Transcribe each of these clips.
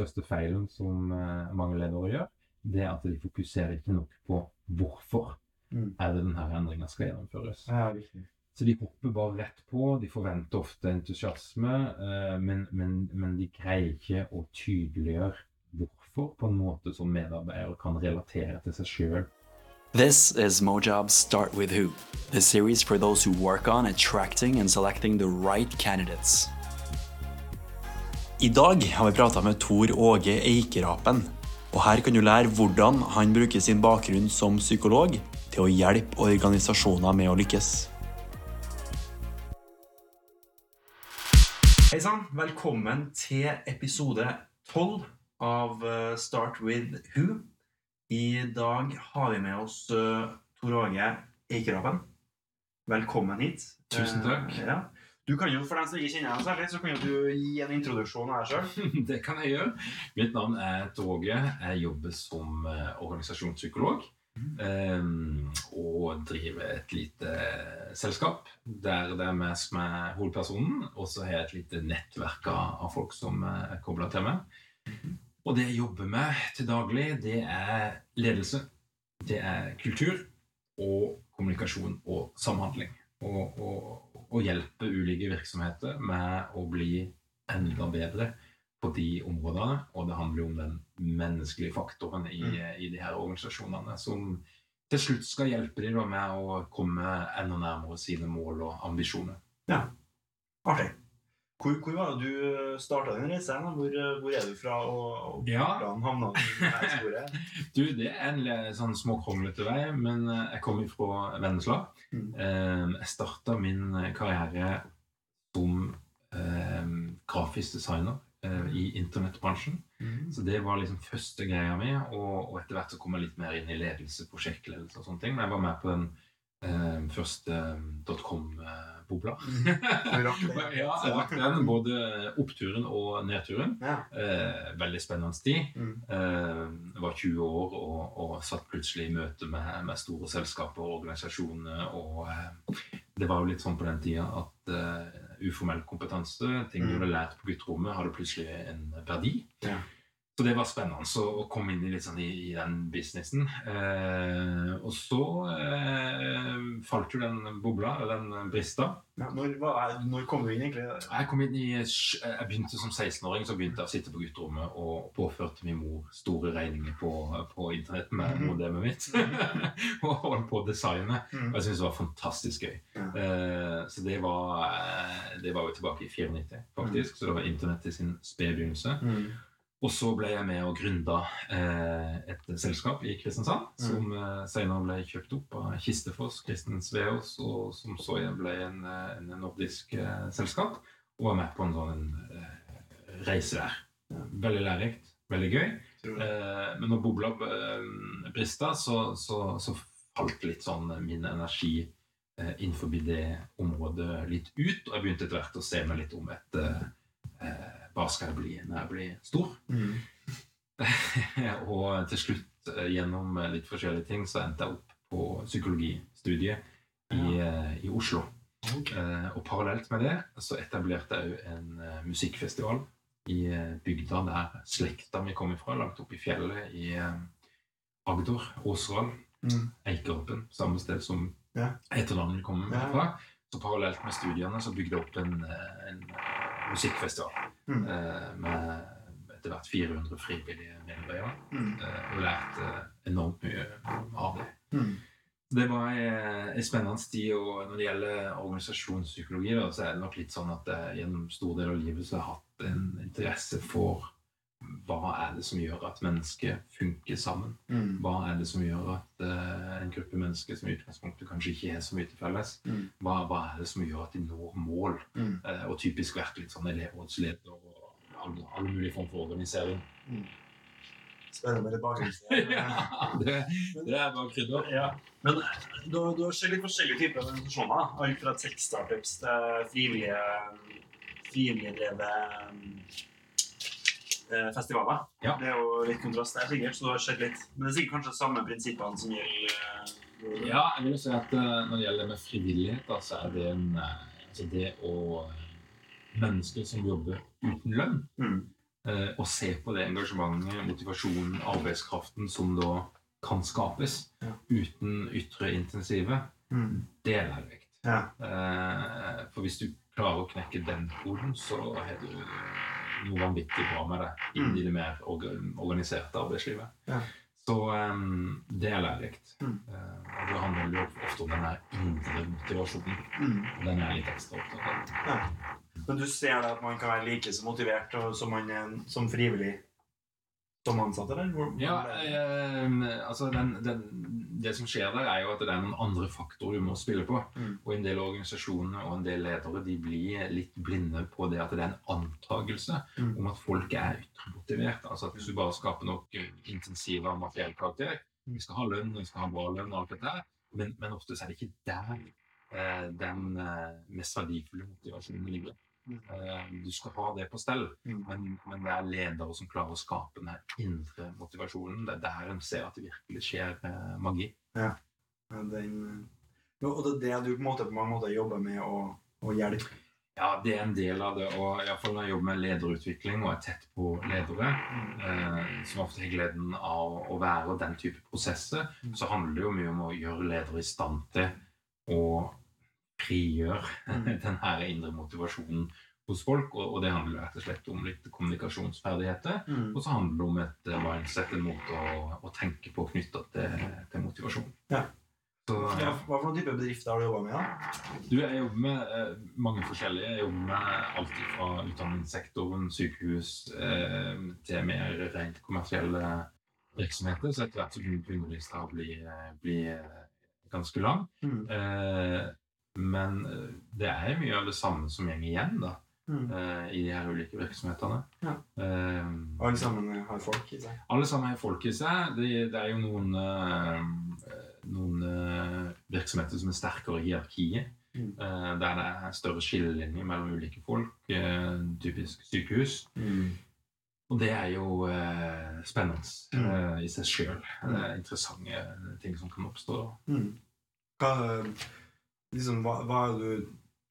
største feilen som eh, mange ledere gjør, det er at de fokuserer ikke nok på hvorfor Mm. er det denne endringa skal gjennomføres. Ja, viktig. Så de hopper bare rett på. De forventer ofte entusiasme, eh, men, men, men de greier ikke å tydeliggjøre hvorfor på en måte som medarbeider kan relatere til seg sjøl. This is Mojob's Start With Who, the series for those who work on attracting and selecting the right candidates. I dag har vi prata med Tor Åge Eikerapen, og her kan du lære hvordan han bruker sin bakgrunn som psykolog til å hjelpe organisasjoner med å lykkes. Hei sann, velkommen til episode 12 av eh, Start With Who. I dag har vi med oss eh, Tor Åge Eikerapen. Velkommen hit. Tusen takk. Eh, ja. Du kan jo, For dem som ikke kjenner deg særlig, så kan jo du gi en introduksjon av deg sjøl. Det kan jeg gjøre. Mitt navn er Toge. Jeg jobber som eh, organisasjonspsykolog. eh, og driver et lite selskap der det er meg som er hovedpersonen. Og så har jeg et lite nettverk av av folk som er kobla til meg. Og det jeg jobber med til daglig, det er ledelse. Det er kultur og kommunikasjon og samhandling. Og, og, og hjelpe ulike virksomheter med å bli enda bedre på de områdene. Og det handler jo om den menneskelige faktoren i, i de her organisasjonene som til slutt skal hjelpe dem med å komme enda nærmere sine mål og ambisjoner. Ja, Artig. Hvor, hvor var det du starta din reise? Hvor, hvor er du fra, og, og Ja. hvordan havna du i denne historien? Du, det er en le- sånn småkronglete vei, men eh, jeg kommer fra Vennesla. Mm. Eh, Jeg starta min karriere som eh, grafisk designer eh, i internettbransjen. Mm. Så det var liksom første greia mi, og, og etter hvert så kom jeg litt mer inn i ledelse, prosjektledelse og sånne ting. Men jeg var med på den eh, første dotcom-bobla. Du ja, jeg rakk den, både oppturen og nedturen. Ja. Eh, veldig spennende tid. Mm. Eh, jeg var 20 år og, og satt plutselig i møte med, med store selskaper og organisasjoner. Og eh, det var jo litt sånn på den tida at eh, uformell kompetanse, ting du Mm. hadde lært på gutterommet, hadde plutselig en verdi. Ja. Så det var spennende så, å komme inn i, sånn i, i den businessen. Eh, og så eh, falt jo den bobla, eller den brista. Ja, når, er, når kom du inn, egentlig? Jeg kom inn i, jeg begynte som 16-åring så begynte jeg å sitte på gutterommet og påførte min mor store regninger på, på internett med Mhm. modemet mitt. og holdt på å designe. Mm. Og jeg syntes det var fantastisk gøy. Ja. Eh, så det var, eh, det var jo tilbake i 94, faktisk. Så det var internett i sin spede begynnelse. Mm. Og så ble jeg med og gründa eh, et selskap i Kristiansand, Mm. som eh, senere ble kjøpt opp av Kistefoss, Kristen Sveås, og som så igjen ble en, eh, en nordisk selskap. Og var med på en sånn reise der. Veldig lærerikt, veldig gøy. Men når bobla brista, så, så, så falt litt sånn min energi innenfor det området litt ut. Og jeg begynte etter hvert å se meg litt om etter hva skal jeg bli når jeg blir stor. Mm. og til slutt, eh, gjennom eh, litt forskjellige ting, så endte jeg opp på psykologistudiet i, ja. i Oslo. Ok. Eh, og parallelt med det så etablerte jeg òg en eh, musikkfestival i eh, bygda der slekta mi kom ifra, langt oppe i fjellet i eh, Agder, Åseral, Mm. Eikeroppen, samme sted som Ja. etternavnet kommer fra. Så parallelt med studiene så bygde jeg opp en, eh, en eh, musikkfestival Mm. eh, med etter hvert 400 frivillige medarbeidere. Mm. eh, og lærte enormt mye av det. Mm. Det var eh, en spennende tid, og når det gjelder organisasjonspsykologi, så er det nok litt sånn at jeg gjennom stor del av livet så har jeg hatt en interesse for hva er det som gjør at mennesker funker sammen? Mm. Hva er det som gjør at uh, en gruppe mennesker som i utgangspunktet kanskje ikke har så mye til felles, Mm. hva, hva er det som gjør at de når mål? Mm. Uh, og typisk vært litt sånn elevrådsleder og alle, all, mulige form for organisering. Spennende med litt bakgrunn. ja, det, det er bare krydder. Ja, men du, du har sett litt forskjellige typer organisasjoner. da. Alt fra tech-startups til frivillige, frivillige drevet eh, festivaler. Ja. Det er jo litt kontrast der, sikkert. så det har skjedd litt. Men det er sikkert kanskje samme prinsippene som gjelder eh, Ja, jeg vil jo si at uh, når det gjelder med frivillighet, da, så er det en eh, Altså det å Mennesker som jobber uten lønn, Mm. og se på det engasjementet, motivasjonen, arbeidskraften som da kan skapes Ja. uten ytre intensive, Mm. det er lærerikt. Ja. For hvis du klarer å knekke den koden, så har du noe vanvittig bra med det inn i det mer organiserte arbeidslivet. Ja. Så um, det er lærerikt. Mm. Eh, det handler jo ofte om den indre motivasjonen. Mm. Og den er litt ekstra opptatt av. Ja. Men du ser da at man kan være like så motivert som man som frivillig som ansatte der? Hvor- Ja, eh, altså den, den, Det som skjer der, er jo at det er noen andre faktorer du må spille på. Mm. Og en del organisasjoner og en del ledere de blir litt blinde på det at det er en antakelse Mm. om at folk er ytremotivert. Altså at Hvis du bare skaper nok intensive av materiell karakter Mm. Vi skal ha lønn, vi skal ha bra lønn og alt dette her, men, men ofte så er det ikke der eh, den eh, mest verdifulle motivasjonen ligger. Mm. Eh, du skal ha det på stell. Mm. Men, men det er ledere som klarer å skape den indre motivasjonen. Det er der en ser at det virkelig skjer eh, magi. Ja, den, og det er det du på, måte, på mange måter jobber med å, å hjelpe. Ja, det er en del av det. Og iallfall når jeg jobber med lederutvikling og er tett på ledere, eh, som ofte har gleden av å være den type prosesser, Mm. så handler det jo mye om å gjøre ledere i stand til å frigjøre Mm. den her indre motivasjonen hos folk. Og, og det handler rett og slett om litt kommunikasjonsferdigheter. Mm. Og så handler det om et eh, mindset, en måte å, å tenke på knytta til, til motivasjon. Ja. Så, Ja, hva for noen type bedrifter har du jobba med? da? du, jeg jobber med eh, mange forskjellige. Jeg jobber med alt fra utdanningssektoren, sykehus, eh, til mer rent kommersielle virksomheter. Så etter hvert så begynner lista å bli, eh, bli eh, ganske lang. Mm. Eh, men eh, det er mye av det samme som går igjen da, Mm. eh, i de her ulike virksomhetene. Ja. Um, Alle sammen har folk i seg. alle sammen har folk i seg. Det, det er jo noen, eh, noen virksomheter som er sterkere i hierarkiet. Mm. eh, der det er større skillelinjer mellom ulike folk. typisk sykehus. Mm. Og det er jo spennende Mm. i seg sjøl. Er interessante ting som kan oppstå. Mm. Hva, liksom, hva, hva er det du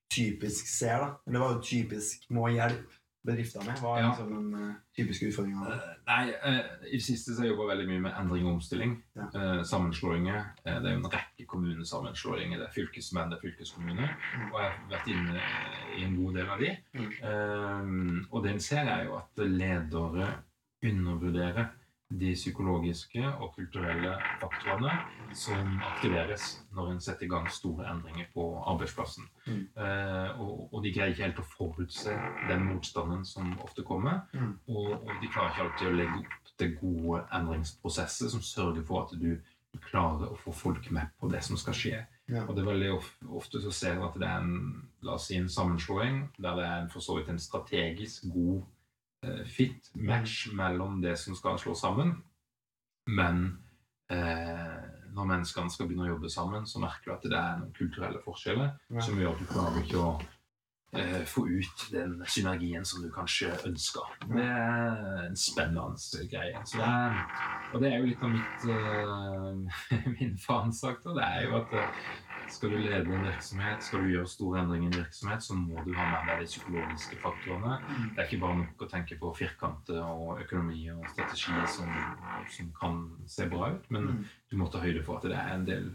typisk ser, da? Eller hva er det du typisk må hjelpe bedrifter med? Hva er Ja. liksom den eh, typiske utfordringa? Uh, nei, eh, I det siste så har jeg jobba veldig mye med endring og omstilling. Ja. Uh, sammenslåinger. Eh, det er jo en rekke kommunesammenslåinger. Det er fylkesmenn, det er fylkeskommuner. Mm. Og jeg har vært inne i en god del av de. Mm. Eh, og det en ser, er jo at ledere undervurderer de psykologiske og kulturelle faktorene som aktiveres når en setter i gang store endringer på arbeidsplassen. Mm. Eh, og, og de greier ikke helt å forutse den motstanden som ofte kommer. Mm. Og, og de klarer ikke alltid å legge opp til gode endringsprosesser som sørger for at du klarer å få folk med på det som skal skje. Ja. Og det er veldig of, ofte så ser vi at det er en, la oss si en sammenslåing der det er en, for så vidt en strategisk god fit match mellom det som skal slå sammen, men eh, når menneskene skal begynne å jobbe sammen, så merker du at det er noen kulturelle forskjeller Ja. som gjør at du klarer ikke å eh, få ut den synergien som du kanskje ønsker. Det er en spennende greie. Så det er, og det er jo litt av mitt, eh, min fanesak. da. Det er jo at eh, skal du lede en virksomhet, skal du gjøre store endringer i en virksomhet, så må du ha med deg de psykologiske faktorene. Mm. Det er ikke bare nok å tenke på firkanter og økonomi og strategi som, som kan se bra ut, men Mm. du må ta høyde for at det er en del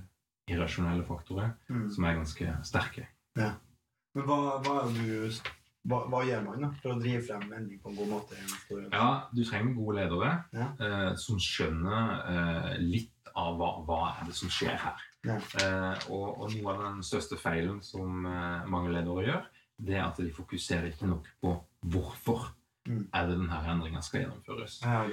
irrasjonelle faktorer Mm. som er ganske sterke. Men hva, hva, du, hva, hva gjør man da, for å drive frem endring på en god måte? Ja, du trenger gode ledere Ja. eh, som skjønner eh, litt av hva, hva er det som skjer her. Ja. Eh, og, og noe av den største feilen som eh, mange ledere gjør, det er at de fokuserer ikke nok på hvorfor Mm. er det denne endringa skal gjennomføres. Ja.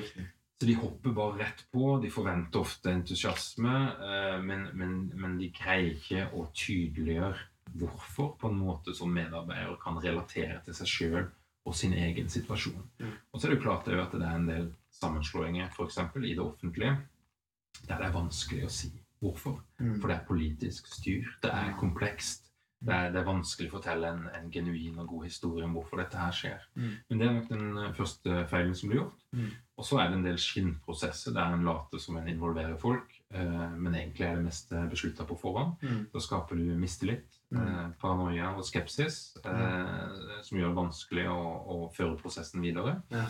Så de hopper bare rett på. De forventer ofte entusiasme, eh, men, men, men de greier ikke å tydeliggjøre hvorfor på en måte som medarbeider kan relatere til seg sjøl og sin egen situasjon. Mm. Og så er det jo klart det er at det er en del sammenslåinger eksempel, i det offentlige der det er vanskelig å si hvorfor. Mm. For det er politisk styr. det er komplekst. Det er, det er vanskelig å fortelle en, en genuin og god historie om hvorfor dette her skjer. Mm. Men det er nok den eh, første feilen som blir gjort. Mm. Og så er det en del skinnprosesser der en later som en involverer folk, eh, men egentlig er det meste beslutta på forhånd. Mm. Da skaper du mistillit, Mm. eh, paranoia og skepsis, eh, som gjør det vanskelig å, å føre prosessen videre. Ja.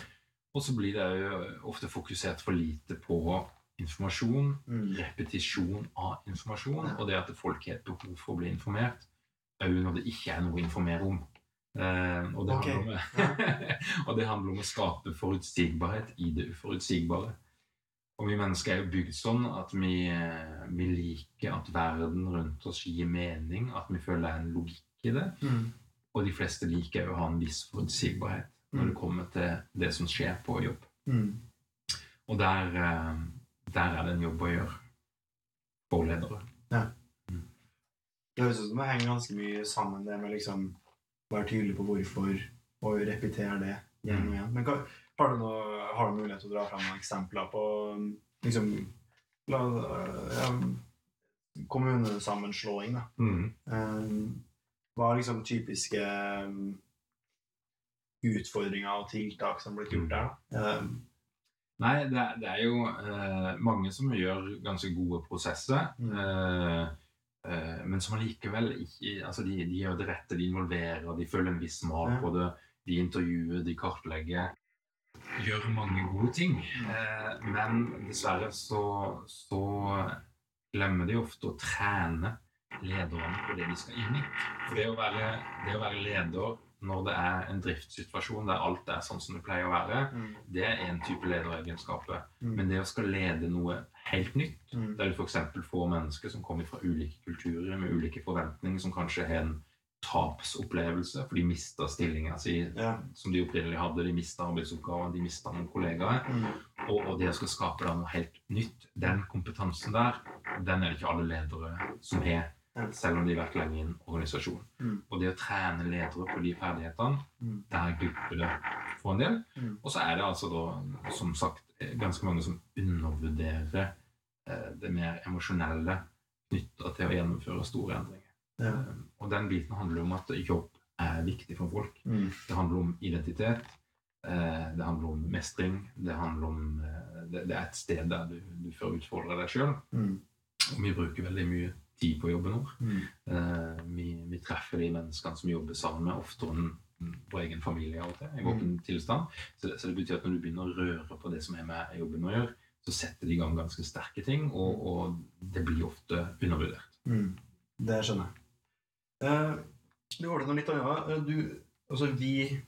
Og så blir det jo ofte fokusert for lite på informasjon, Mm. repetisjon av informasjon, og det at folk har et behov for å bli informert, òg når det ikke er noe å informere om. Eh, og, det okay. om, og det handler om å skape forutsigbarhet i det uforutsigbare. Og vi mennesker er jo bygd sånn at vi, eh, vi liker at verden rundt oss gir mening, at vi føler det er en logikk i det. Mm. Og de fleste liker å ha en viss forutsigbarhet når det kommer til det som skjer på jobb. Mm. Og der, eh, der er det en jobb å gjøre for ledere. Det høres ut som det henger ganske mye sammen det med liksom være tydelig på hvorfor og repetere det igjen og igjen. Men hva, har, du noe, har du mulighet til å dra fram noen eksempler på liksom la, ja, kommunesammenslåing, da? Um, hva er liksom typiske um, utfordringer og tiltak som har blitt gjort der? da? Um, Nei, det, det er jo eh, mange som gjør ganske gode prosesser. Mm. eh, eh, men som allikevel ikke altså de, de gjør det rette, de involverer, de følger en viss mal på det. De intervjuer, de kartlegger. Gjør mange gode ting. Eh, men dessverre så, så glemmer de ofte å trene lederne på det de skal inn i. For det å være, det å være leder når det er en driftssituasjon der alt er sånn som det pleier å være, mm, det er en type lederegenskaper. mm, Men det å skal lede noe helt nytt, mm, der du f.eks. får mennesker som kommer fra ulike kulturer med ulike forventninger, som kanskje har en tapsopplevelse, for de mista stillinga si ja. som de opprinnelig hadde, de mista arbeidsoppgaven, de mista noen kollegaer. Mm, Og, og det å skal skape da noe helt nytt, den kompetansen der, den er det ikke alle ledere som har. Selv om de har vært lenge i en organisasjon. Mm. Og det å trene ledere på de ferdighetene, Mm. der glipper det for en del. Mm. Og så er det altså da, som sagt, ganske mange som undervurderer eh, det mer emosjonelle knytta til å gjennomføre store endringer. ja. Um, og den biten handler om at jobb er viktig for folk. Mm, Det handler om identitet. eh, Det handler om mestring. Det handler om eh, Det, det er et sted der du, du får utfordre deg sjøl. mm, Og vi bruker veldig mye tid på jobben vår. mm, Eh, Vi, vi treffer de menneskene som vi jobber sammen med, oftere enn vår egen familie av og til, i våken tilstand. Så det, så det betyr at når du begynner å røre på det som er med jobben å gjøre, så setter de i gang ganske sterke ting, og, og det blir ofte undervurdert. mm. Det skjønner jeg. Uh, du var det noe litt annet. Eh, Du, altså vi,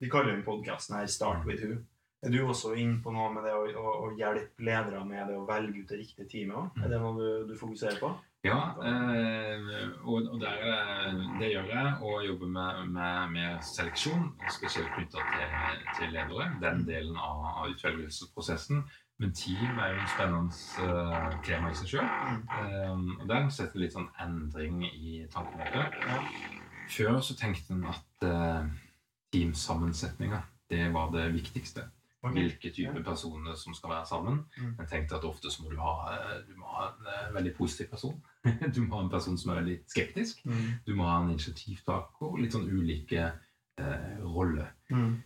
vi kaller jo podkasten her 'Start with Who'. Er du også inne på noe med det å, å, å hjelpe ledere med det å velge ut det riktige teamet? Er det noe du, du fokuserer på? Ja, eh, og, der er det, gjør jeg, og jobber med, med, med seleksjon, spesielt knytta til, til ledere. Den delen av, av utvelgelsesprosessen. Men team er jo en spennende eh, tema i seg sjøl. Og der setter litt sånn endring i tankemåte. Før så tenkte en at teamsammensetninga, det var det viktigste. Ok. Hvilke typer personer som skal være sammen. Mm. Jeg tenkte at ofte så må du ha, eh, du må ha en eh, veldig positiv person. Du må ha en person som er veldig skeptisk. Mm. Du må ha en initiativtaker og litt sånn ulike eh, roller. Mm.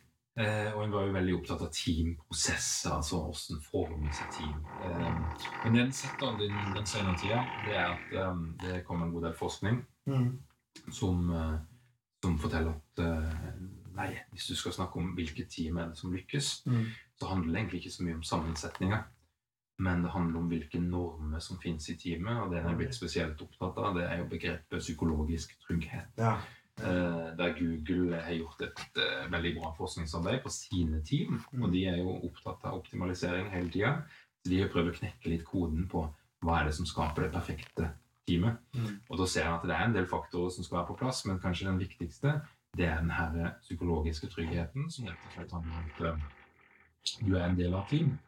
Eh, og en var jo veldig opptatt av teamprosesser, altså hvordan forme seg team. Eh, men det en sett den, den senere tida, det er at um, det kommer en god del forskning Mm. som, uh, som forteller at eh, nei, hvis du skal snakke om hvilket team er det som lykkes, Mm. så handler det egentlig ikke så mye om sammensetninger. Men det handler om hvilke normer som finnes i teamet, og det jeg er blitt spesielt opptatt av, det er jo begrepet psykologisk trygghet. Ja. Eh, der Google har gjort et eh, veldig bra forskningsarbeid på sine team. Mm. Og de er jo opptatt av optimalisering hele tida. Så de har prøvd å knekke litt koden på hva er det som skaper det perfekte teamet. Mm. Og da ser en at det er en del faktorer som skal være på plass, men kanskje den viktigste det er den her psykologiske tryggheten, som rett og slett handler om at eh, du er en del av team.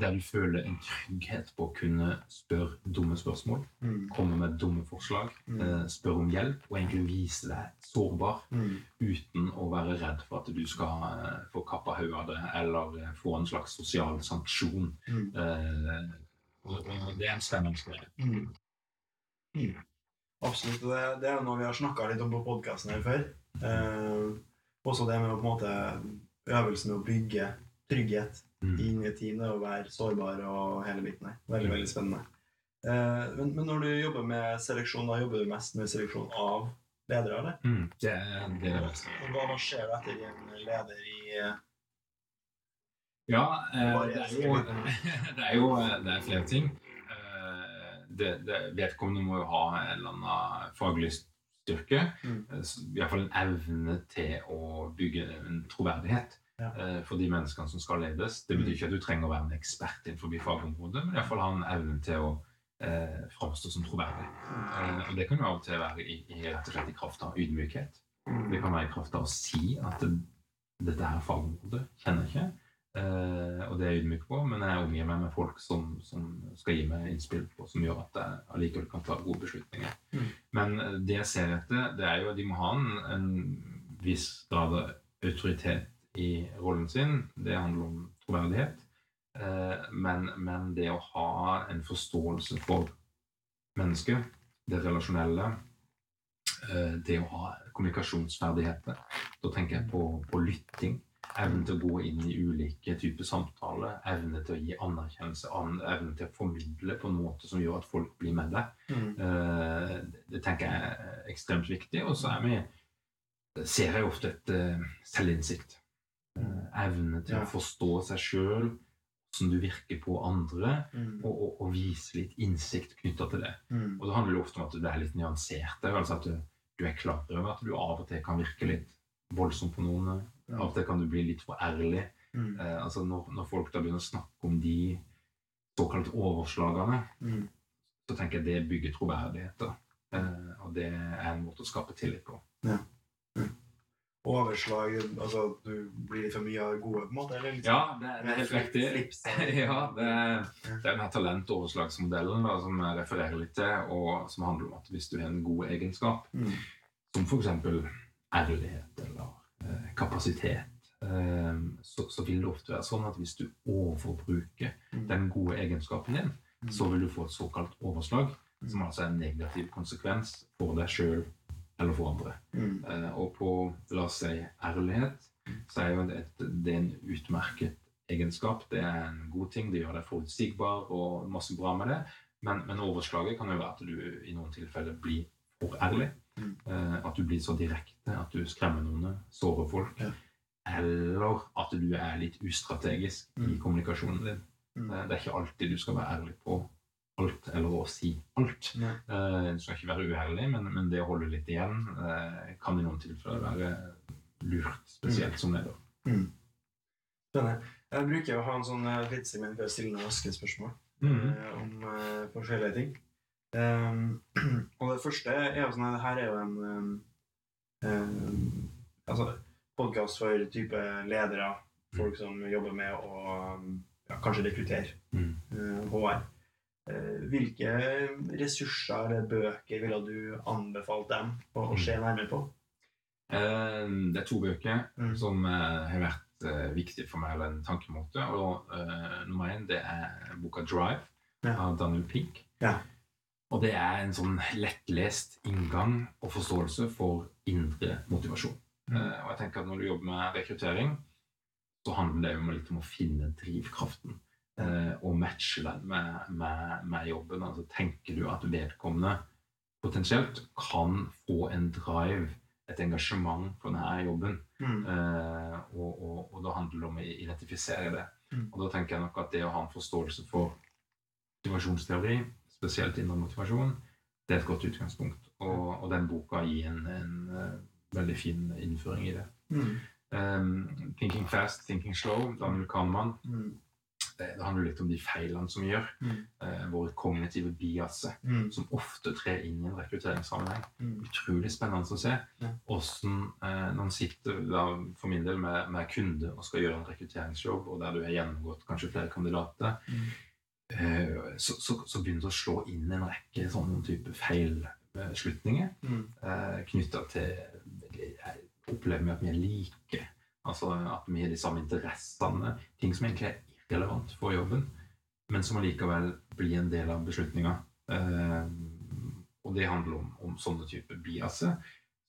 Der du føler en trygghet på å kunne spørre dumme spørsmål, Mm. komme med dumme forslag, Mm. eh, spørre om hjelp og egentlig vise deg sårbar Mm. uten å være redd for at du skal eh, få kappa hodet av det eller eh, få en slags sosial sanksjon. Eh, det er en spennende greie. Absolutt. Det, det er noe vi har snakka litt om på podkasten her før. Eh, også det med å på en måte øvelsen med å bygge trygghet Mm. inn i team, det å være sårbar og hele biten her. Veldig, veldig spennende. Eh, men, men når du jobber med seleksjon, da jobber du mest med seleksjon av ledere, eller? Mm. Det er det det beste. Hva, skjer etter en leder i, Ja, eh, det er jo det er, jo, det er flere ting. Det, det, vedkommende må jo ha en eller annen faglig styrke. Mm. Eh, Iallfall en evne til å bygge en troverdighet Ja. eh, for de menneskene som skal ledes. Det betyr Mm. ikke at du trenger å være en ekspert innenfor fagområdet, men iallfall ha en evne til å eh, framstå som troverdig. Eh, og det kan jo av og til være i, i, rett og slett i kraft av ydmykhet. Det kan være i kraft av å si at det, dette her fagområdet kjenner jeg ikke. Eh, og det er jeg ydmyk på, men jeg omgir meg med folk som, som skal gi meg innspill på, som gjør at jeg allikevel kan ta gode beslutninger. Mm. Men eh, det jeg ser etter, det er jo at de må ha en, en viss grad av autoritet i rollen sin. Det handler om troverdighet. Eh, men, men det å ha en forståelse for mennesket, det relasjonelle, eh, det å ha kommunikasjonsferdigheter. Da tenker jeg på, på lytting. Evnen til å gå inn i ulike typer samtaler. Evne til å gi anerkjennelse. Evne til å formidle på en måte som gjør at folk blir med deg. Mm. Eh, Det tenker jeg er ekstremt viktig. Og så er vi, ser jeg ofte et eh, selvinnsikt. Eh, Evne til Ja. å forstå seg sjøl, hvordan du virker på andre, Mm. og, og, og vise litt innsikt knytta til det. Mm. Og det handler jo ofte om at du er litt nyansert. Altså at du, du er klar over at du av og til kan virke litt voldsom på noen. Av og til kan du bli litt for ærlig. Mm. Eh, altså når, når folk da begynner å snakke om de såkalte overslagene, Mm. så tenker jeg det bygger troverdighet. Eh, og det er en måte å skape tillit på. Ja. Overslag Altså du blir litt for mye av det gode, på en måte? Eller liksom, Ja, det, det er helt riktig. ja, det, det er den her talentoverslagsmodellen da, som jeg refererer litt til, og som handler om at hvis du har en god egenskap, Mm. som f.eks. ærlighet eller kapasitet, eh, så, så vil det ofte være sånn at hvis du overbruker Mm. den gode egenskapen din, Mm. så vil du få et såkalt overslag, som altså er en negativ konsekvens for deg sjøl eller for andre. Mm. Eh, og på, la oss si, ærlighet, så er jo det, et, det er en utmerket egenskap. Det er en god ting, det gjør deg forutsigbar og masse bra med det. Men, men overslaget kan jo være at du i noen tilfeller blir for ærlig. Mm. At du blir så direkte at du skremmer noen, sårer folk. Ja. Eller at du er litt ustrategisk i Mm. kommunikasjonen din. Mm. Eh, Det er ikke alltid du skal være ærlig på alt, eller å si alt. Nei. Eh, Du skal ikke være uærlig, men, men det å holde litt igjen kan i noen tilfeller være lurt, spesielt som leder. Mm. Jeg bruker å ha en sånn vits i min før å stille noen raske spørsmål eh, om forskjellige ting. Um, og det første er jo sånn at det her er jo en um, um, altså, podkast for type ledere, folk som jobber med å ja, kanskje rekruttere Mm. uh, HR. Uh, hvilke ressurser eller bøker ville du anbefalt dem å, å se nærmere på? Uh, Det er to bøker Mm. som eh, har vært eh, viktige for meg, eller en tankemåte. Og eh, nummer én det er boka 'Drive' Ja. av Daniel Pink. Ja. Og det er en sånn lettlest inngang og forståelse for indre motivasjon. Mm. Uh, og jeg tenker at Når du jobber med rekruttering, så handler det jo litt om å finne drivkraften. Uh, og matche den med, med, med jobben. Altså Tenker du at vedkommende potensielt kan få en drive, et engasjement for denne jobben? Mm. Uh, og, og, og da handler det om å identifisere det. Mm. Og da tenker jeg nok at det å ha en forståelse for motivasjonsteori, spesielt innom motivasjon, det er et godt utgangspunkt. Og, og den boka gir en, en eh, veldig fin innføring i det. Mm. Um, 'Thinking Fast, Thinking Slow', Daniel Kahneman. Mm. Det, det handler litt om de feilene som gjør. Mm. Uh, våre kognitive biaser, Mm. som ofte trer inn i en rekrutteringssammenheng. Mm. Utrolig spennende å se Ja. hvordan man sitter da, for min del med, med kunde og skal gjøre en rekrutteringsjobb, og der du har gjennomgått kanskje flere kandidater, Mm. eh, så, så, så begynner det å slå inn en rekke sånne type feilslutninger Mm. eh, knytta til Jeg opplever at vi er like. Altså at vi har de samme interessene. Ting som egentlig er irrelevant for jobben, men som allikevel blir en del av beslutninga. Eh, og det handler om, om sånne typer biaser,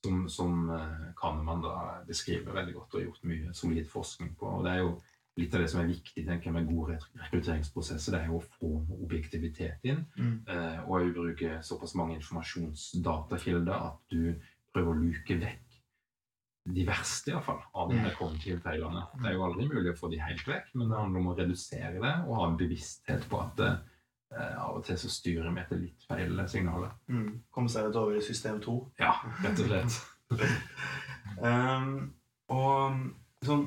som, som eh, Kahneman da beskriver veldig godt og har gjort mye solid forskning på. Og det er jo litt av det som er viktig tenker jeg, med gode rekrutteringsprosess rekrutteringsprosesser, det er jo å få objektivitet inn. Mm. Eh, og bruke såpass mange informasjonsdatakilder at du prøver å luke vekk de verste i hvert fall, av de her kognitive feilene. Det er jo aldri mulig å få de helt vekk, men det handler om å redusere det og ha en bevissthet på at eh, av og til så styrer vi etter litt feil signaler. Mm. Komme seg litt over i system 2. Ja, rett og slett. Um, og sånn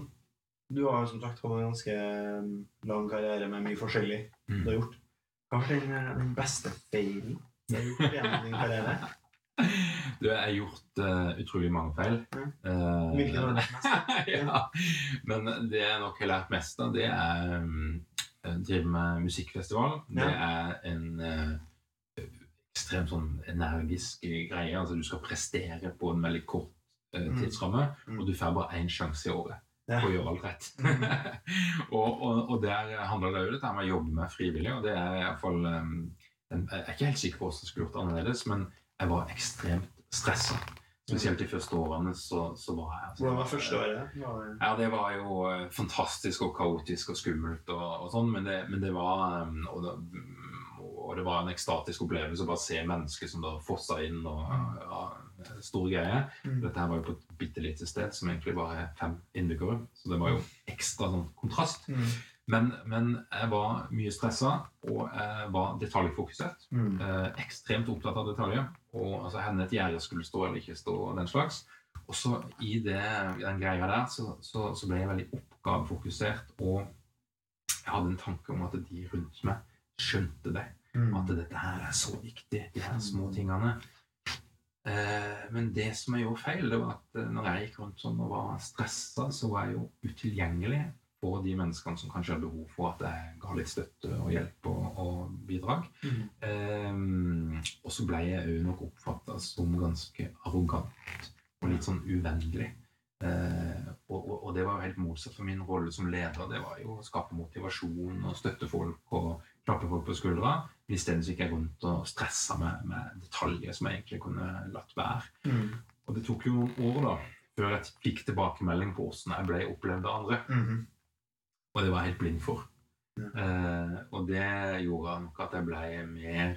Du har jo som sagt hatt en ganske um, lang karriere med mye forskjellig du har Mm. gjort. Hva var den, eh, den beste feilen du har gjort gjennom din karriere? Du, jeg har gjort uh, utrolig mange feil. Mm. Uh, Hvilken har du lært mest? ja. Men det jeg nok har lært mest av, det er um, drive med musikkfestival. Det er en uh, ekstremt sånn energisk greie. Altså du skal prestere på en veldig kort Mm. tidsramme, Mm. og du får bare én sjanse i året Ja. og gjøre alt rett. Mm. og, og, og der handler det òg dette med å jobbe med frivillige, og det er iallfall um, fall, Jeg er ikke helt sikker på hvordan jeg skulle gjort det annerledes, men jeg var ekstremt stressa. Spesielt de første årene så, så var jeg altså, Hvordan var første året? Ja, det var jo eh, fantastisk og kaotisk og skummelt og, og sånn, men det, men det var um, og det, og det var en ekstatisk opplevelse å bare se mennesker som da fossa inn og ja, store greier. Mm. Dette her var jo på et bitte lite sted som egentlig bare er fem innbyggere, så det var jo ekstra sånn kontrast. Mm. Men, men jeg var mye stressa, og jeg var detaljfokusert. Mm. Eh, ekstremt opptatt av detaljer. Og altså, henne et gjerde skulle stå eller ikke stå, og den slags. Og så i det, den greia der så, så, så ble jeg veldig oppgavefokusert, og jeg hadde en tanke om at de rundt meg skjønte det. Mm. At dette her er så viktig, de her små tingene. Eh, men det som jeg gjorde feil, det var at eh, når jeg gikk rundt sånn og var stressa, så var jeg jo utilgjengelig for de menneskene som kanskje hadde behov for at jeg ga litt støtte og hjelp og, og bidrag. Mm. Eh, og så ble jeg òg nok oppfatta som ganske arrogant og litt sånn uvennlig. Eh, og, og, og det var jo helt motsatt for min rolle som leder. Det var jo å skape motivasjon og støtte folk og klappe folk på skuldra. Isteden gikk jeg rundt og stressa med, med detaljer som jeg egentlig kunne latt være. Mm. Og det tok jo noen år da før jeg fikk tilbakemelding på åssen jeg ble opplevd av andre. Mm. Og det var jeg helt blind for. Ja. Eh, og det gjorde nok at jeg ble mer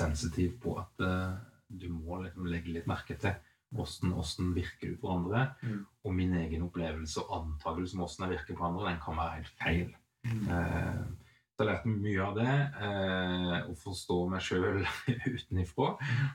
sensitiv på at eh, du må liksom legge litt merke til du virker du for andre. Mm. Og min egen opplevelse og antakelse om hvordan jeg virker på andre, den kan være helt feil. Mm. Eh, så jeg lærte mye av det, eh, å forstå meg sjøl utenifra.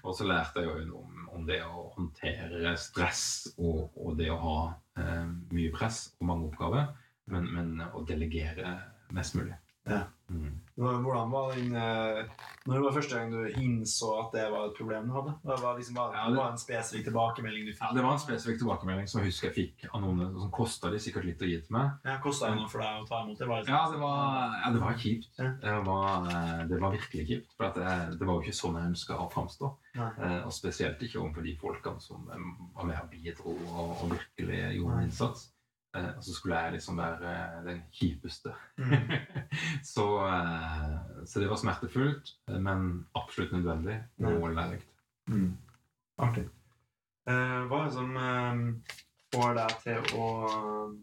Og så lærte jeg jo om, om det å håndtere stress og, og det å ha eh, mye press og mange oppgaver, men, men å delegere mest mulig. Ja. Mm. Hvordan var den eh, Når var første gang du innså at det var et problem du hadde? Det var, liksom, var, Ja, det var en spesifikk tilbakemelding du fikk? Ja, det var en spesifikk tilbakemelding som jeg husker jeg fikk av noen som kosta de sikkert litt å gi til meg. Ja, Kosta det noe for deg å ta imot det? Var det Ja, det var, ja, det var kjipt. Ja. Det var, eh, det var virkelig kjipt. For at det, det var jo ikke sånn jeg ønska å framstå. Eh, og spesielt ikke overfor de folkene som var med og bidro og, og virkelig gjorde en innsats. Eh, og så skulle jeg liksom være eh, den kjipeste. Mm. så, eh, så det var smertefullt, men absolutt nødvendig og lærerikt. Mm. Artig. Hva er det som får deg til å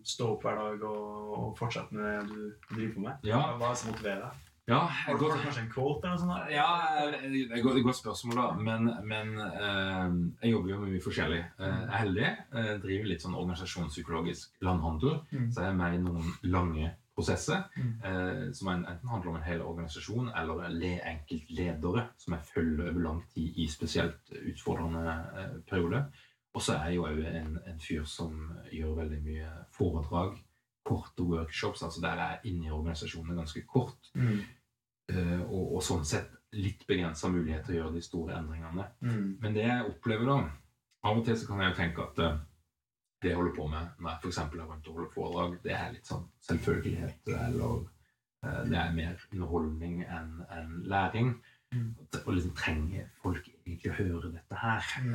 stå opp hver dag og, og fortsette med det du driver på med? Ja, Hva er det som motiverer deg? Ja Har du går, kanskje en quote eller noe sånt? Ja, det er et godt- godt spørsmål, da. Men, men eh, jeg jobber jo med mye forskjellig. Eh, jeg er heldig. Jeg driver litt sånn organisasjonspsykologisk landhandel. Mm. Så jeg er med i noen lange prosesser Mm. eh, som enten handler om en hel organisasjon eller le enkeltledere som jeg følger over lang tid i spesielt utfordrende eh, perioder. Og så er jeg jo òg en, en fyr som gjør veldig mye foredrag, korte workshops, altså der jeg er inne i organisasjonene ganske kort. Mm. Eh, og, og sånn sett litt begrensa mulighet til å gjøre de store endringene. Mm. Men det jeg opplever da Av og til så kan jeg jo tenke at eh, det jeg holder på med når jeg f.eks. har vært og holder foredrag, det er litt sånn selvfølgelighet, eller eh, det er mer underholdning enn en læring. Mm. Og liksom trenger folk egentlig å høre dette her. Mm.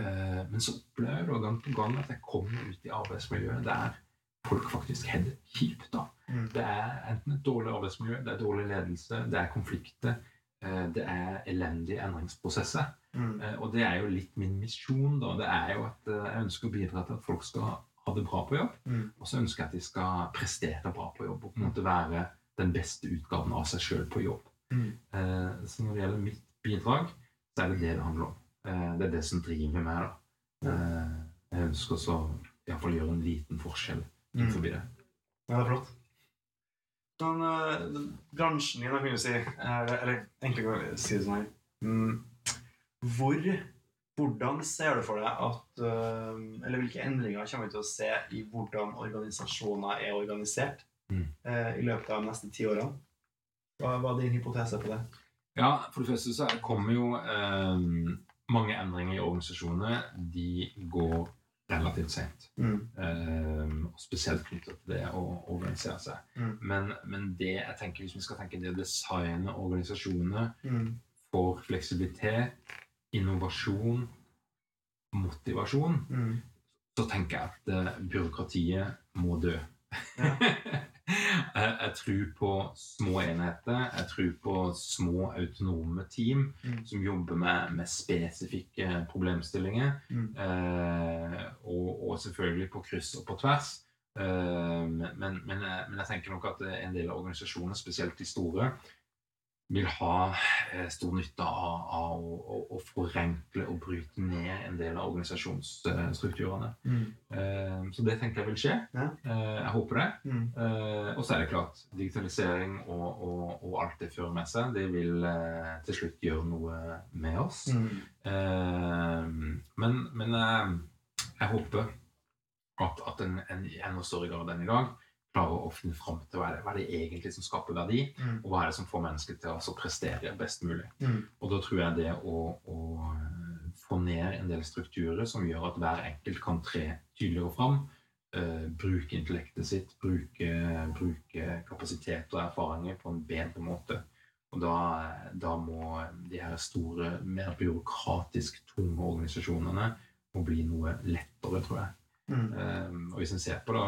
Men så opplever jeg da gang på gang at jeg kommer ut i arbeidsmiljøet der folk faktisk har det kjipt. da. Mm. Det er enten et dårlig arbeidsmiljø, det er dårlig ledelse, det er konflikter, eh, det er elendige endringsprosesser. Mm. Eh, Og det er jo litt min misjon, da. Det er jo at eh, jeg ønsker å bidra til at folk skal ha det bra på jobb. Mm. Og så ønsker jeg at de skal prestere bra på jobb og på en måte være den beste utgaven av seg sjøl på jobb. Mm. Så når det gjelder mitt bidrag, så er det det det handler om. Det er det som driver meg, da. Jeg ønsker så iallfall gjøre en liten forskjell. Innenfor det. Ja, det er flott. Men uh, bransjen din, da kan du si er, Eller egentlig kan jeg si det sånn her mm, Hvor Hvordan ser du for deg at uh, Eller hvilke endringer kommer vi til å se i hvordan organisasjoner er organisert Mm. uh, i løpet av de neste ti årene? Hva, hva er din hypotese på det? Ja, for det første så kommer jo eh, mange endringer i organisasjonene. De går relativt sent. Mm. Uh, spesielt knyttet til det å organisere seg. Mm. Men, men det jeg tenker, hvis vi skal tenke det å designe organisasjonene Mm. for fleksibilitet, innovasjon, motivasjon, Mm. så tenker jeg at uh, byråkratiet må dø. Ja. jeg, jeg tror på små enheter. Jeg tror på små autonome team Mm. som jobber med, med spesifikke problemstillinger. Mm. Eh, og, og selvfølgelig på kryss og på tvers. Eh, men, men, men jeg tenker nok at en del av organisasjonene, spesielt de store, vil ha eh, stor nytte av, av å, å, å forenkle og bryte ned en del av organisasjonsstrukturene. Mm. Eh, så det tenker jeg vil skje. Ja. Eh, jeg håper det. Mm. Og så er det klart, digitalisering og, og, og alt det fører med seg, det vil til slutt gjøre noe med oss. Mm. Men men jeg håper at, at en, en enda større grad enn i dag klarer å finne fram til hva er, det, hva er det egentlig som skaper verdi, Mm. og hva er det som får mennesker til å altså, prestere best mulig. Mm. Og da tror jeg det å, å eh, få ned en del strukturer som gjør at hver enkelt kan tre tydeligere fram, uh, bruke intellektet sitt, bruke, bruke kapasitet og erfaringer på en bedre måte. Og da, da må de her store, mer byråkratisk tunge organisasjonene må bli noe lettere, tror jeg. Mm. Um, og hvis en ser på da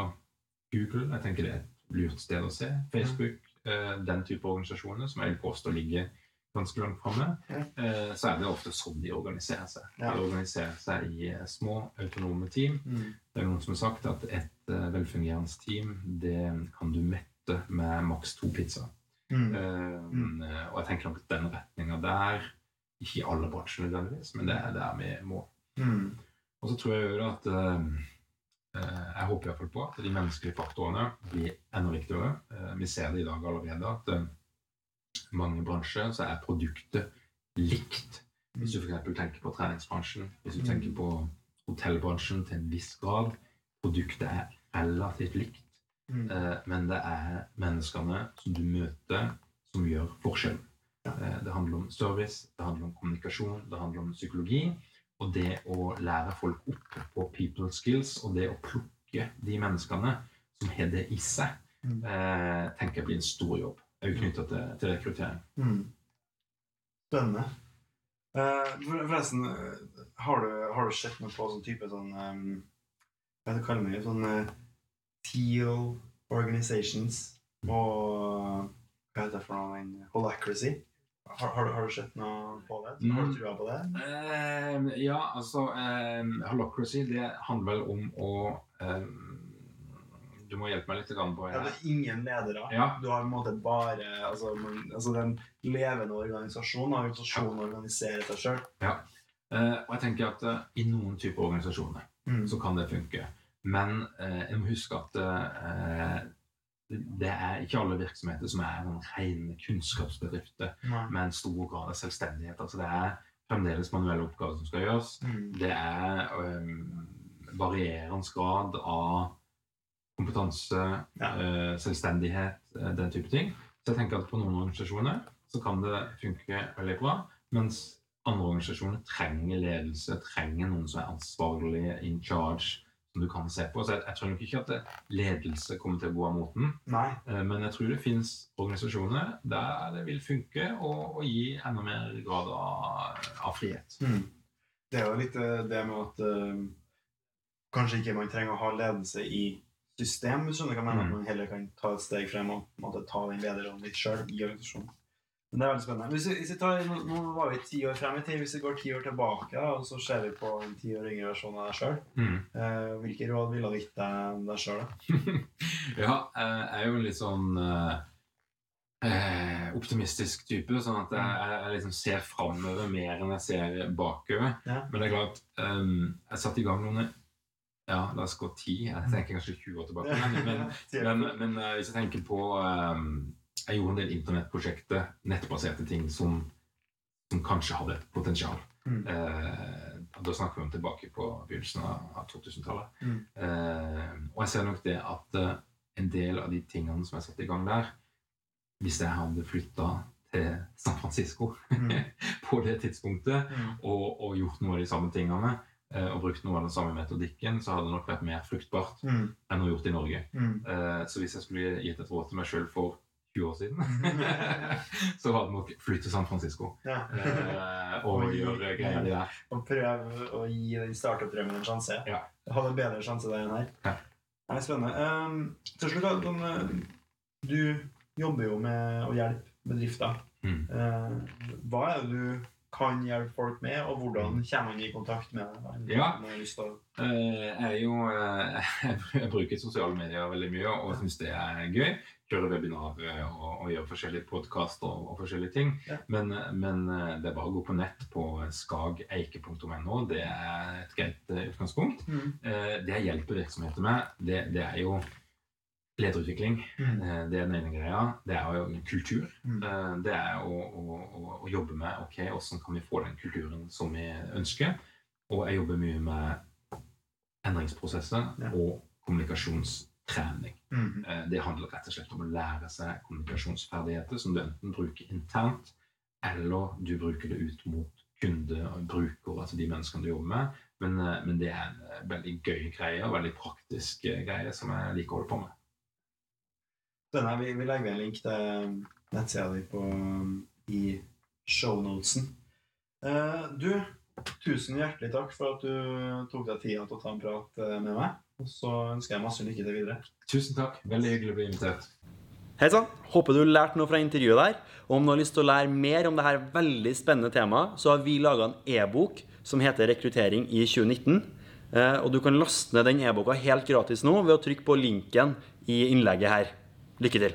Google, jeg tenker det er et lurt sted å se. Facebook, eh, den type organisasjoner som jeg vil påstå ligger ganske langt framme, eh, så er det ofte sånn de organiserer seg. De organiserer seg i eh, små, autonome team. Mm. Det er noen som har sagt at et velfungerende team det kan du mette med maks to pizzaer. Mm. Eh, Og jeg tenker nok at den retninga der, ikke i alle bransjer nødvendigvis, men det er der vi må. Mm. Og så tror jeg jo at Jeg håper i hvert fall på at de menneskelige faktorene blir enda viktigere. Eh, vi ser det i dag allerede at eh, i mange bransjer så er produktet likt. Hvis du f.eks. tenker på treningsbransjen, hvis du Mm. tenker på hotellbransjen til en viss grad. Produktet er relativt likt, Mm. eh, men det er menneskene som du møter, som gjør forskjellen. Eh, det handler om service, det handler om kommunikasjon, det handler om psykologi. Og det å lære folk opp på people skills, og det å plukke de menneskene som har det i seg, Mm. eh, tenker jeg blir en stor jobb. Jo knytta til, til rekruttering. Mm. Spennende. Eh, forresten, eh, har du, har du sett noe på sånn type sånn um, Hva er kaller det? Sånn uh, teal organizations og Hva heter det for noe? en Holacracy? Har, har, har du sett noe på det? Har du Mm. trua på det? Eh, ja, altså eh, Holocracy, det handler vel om å eh, Du må hjelpe meg litt på det. Ja, det er ingen ledere. Ja. Du har på en måte bare altså, man, altså den levende organisasjonen. Organisasjonen organiserer seg sjøl. Eh, og jeg tenker at eh, i noen typer organisasjoner Mm. så kan det funke. Men eh, jeg må huske at eh, det- er ikke alle virksomheter som er rene kunnskapsbedrifter Nei. med en stor grad av selvstendighet. Altså det er fremdeles manuelle oppgaver som skal gjøres. Mm. Det er um, varierende grad av kompetanse, Ja. uh, selvstendighet, uh, den type ting. Så jeg tenker at på noen organisasjoner så kan det funke veldig bra, mens andre organisasjoner trenger ledelse, trenger noen som er ansvarlig, in charge, som du kan se på. Så jeg, jeg tror nok ikke at ledelse kommer til å gå av moten, Nei. eh, men jeg tror det finnes organisasjoner der det vil funke og, og gi enda mer grad av, av frihet. Mm. Det er jo litt eh, det med at eh, kanskje ikke man trenger å ha ledelse i system, hvis du skjønner hva jeg mener, Mm. at man heller kan ta et steg frem og måtte ta den lederrollen litt sjøl i organisasjonen. Men det er veldig spennende. Hvis vi, hvis vi tar, nå, var vi ti år frem i tid. Hvis vi går ti år tilbake, da, og så ser vi på en ti år yngre versjon av deg sjøl, Mm. eh, hvilke råd ville du gitt deg, deg sjøl? ja, jeg er jo en litt sånn eh, eh, optimistisk type, sånn at jeg, jeg, liksom ser framover mer enn jeg ser bakover. Ja. Men det er klart, um, jeg satte i gang noen Ja, la oss gå ti. Jeg tenker kanskje 20 år tilbake. Men, men, men, men eh, hvis jeg tenker på eh, Jeg gjorde en del internettprosjekter, nettbaserte ting, som, som kanskje hadde et potensial. Mm. Eh, da snakker vi om tilbake på begynnelsen av av 2000-tallet. Mm. Eh, og jeg ser nok det at eh, en del av de tingene som jeg satte i gang der Hvis jeg hadde flytta til San Francisco Mm. på det tidspunktet Mm. og, og gjort noe av de samme tingene eh, og brukt noe av den samme metodikken, så hadde det nok vært mer fruktbart Mm. enn å gjort det i Norge. Mm. Eh, så hvis jeg skulle gitt et råd til meg sjøl for 20 år siden, så var det nok flytte til San Francisco Ja. eh, og Og gjøre greier der. Og prøve å gi den startup-drømmen en sjanse. Ja. Hadde en bedre sjanse der enn her. Ja. Det er spennende. Um, til slutt, sånn, du jobber jo med å hjelpe bedrifter. Mm. Uh, hva er det du kan hjelpe folk med, og hvordan kommer man i kontakt med deg? Det Ja. jeg er jo Jeg bruker sosiale medier veldig mye og syns det er gøy. Kjører webinarer og, og gjøre forskjellige podkaster og, og forskjellige ting. Ja. Men, men eh, det er bare å gå på nett på skageike.no. Det er et greit eh, utgangspunkt. Mm. Eh, Det jeg hjelper virksomheter med, det, det er jo lederutvikling. Mm. Eh, Det er den ene greia. Det er jo kultur. Mm. Eh, Det er å, å, å, jobbe med ok, hvordan kan vi få den kulturen som vi ønsker. Og jeg jobber mye med endringsprosesser Ja. og kommunikasjonstrening. Mm. Det handler rett og slett om å lære seg kommunikasjonsferdigheter som du enten bruker internt, eller du bruker det ut mot kunde og bruker, altså de menneskene du jobber med. Men, eh, men det er en eh, veldig gøy greie og veldig praktisk greie som jeg liker å holde på med. Denne, vi, vi legger ved en link til nettsida di på, i shownotesen. Eh, du, tusen hjertelig takk for at du tok deg tida til å ta en prat med meg. Og så ønsker jeg masse lykke til videre. Tusen takk. Veldig hyggelig å bli invitert. Hei sann! Håper du lærte noe fra intervjuet der. Og om du har lyst til å lære mer om dette veldig spennende temaet, så har vi laga en e-bok som heter 'Rekruttering i 2019'. Eh, Og du kan laste ned den e-boka helt gratis nå ved å trykke på linken i innlegget her. Lykke til!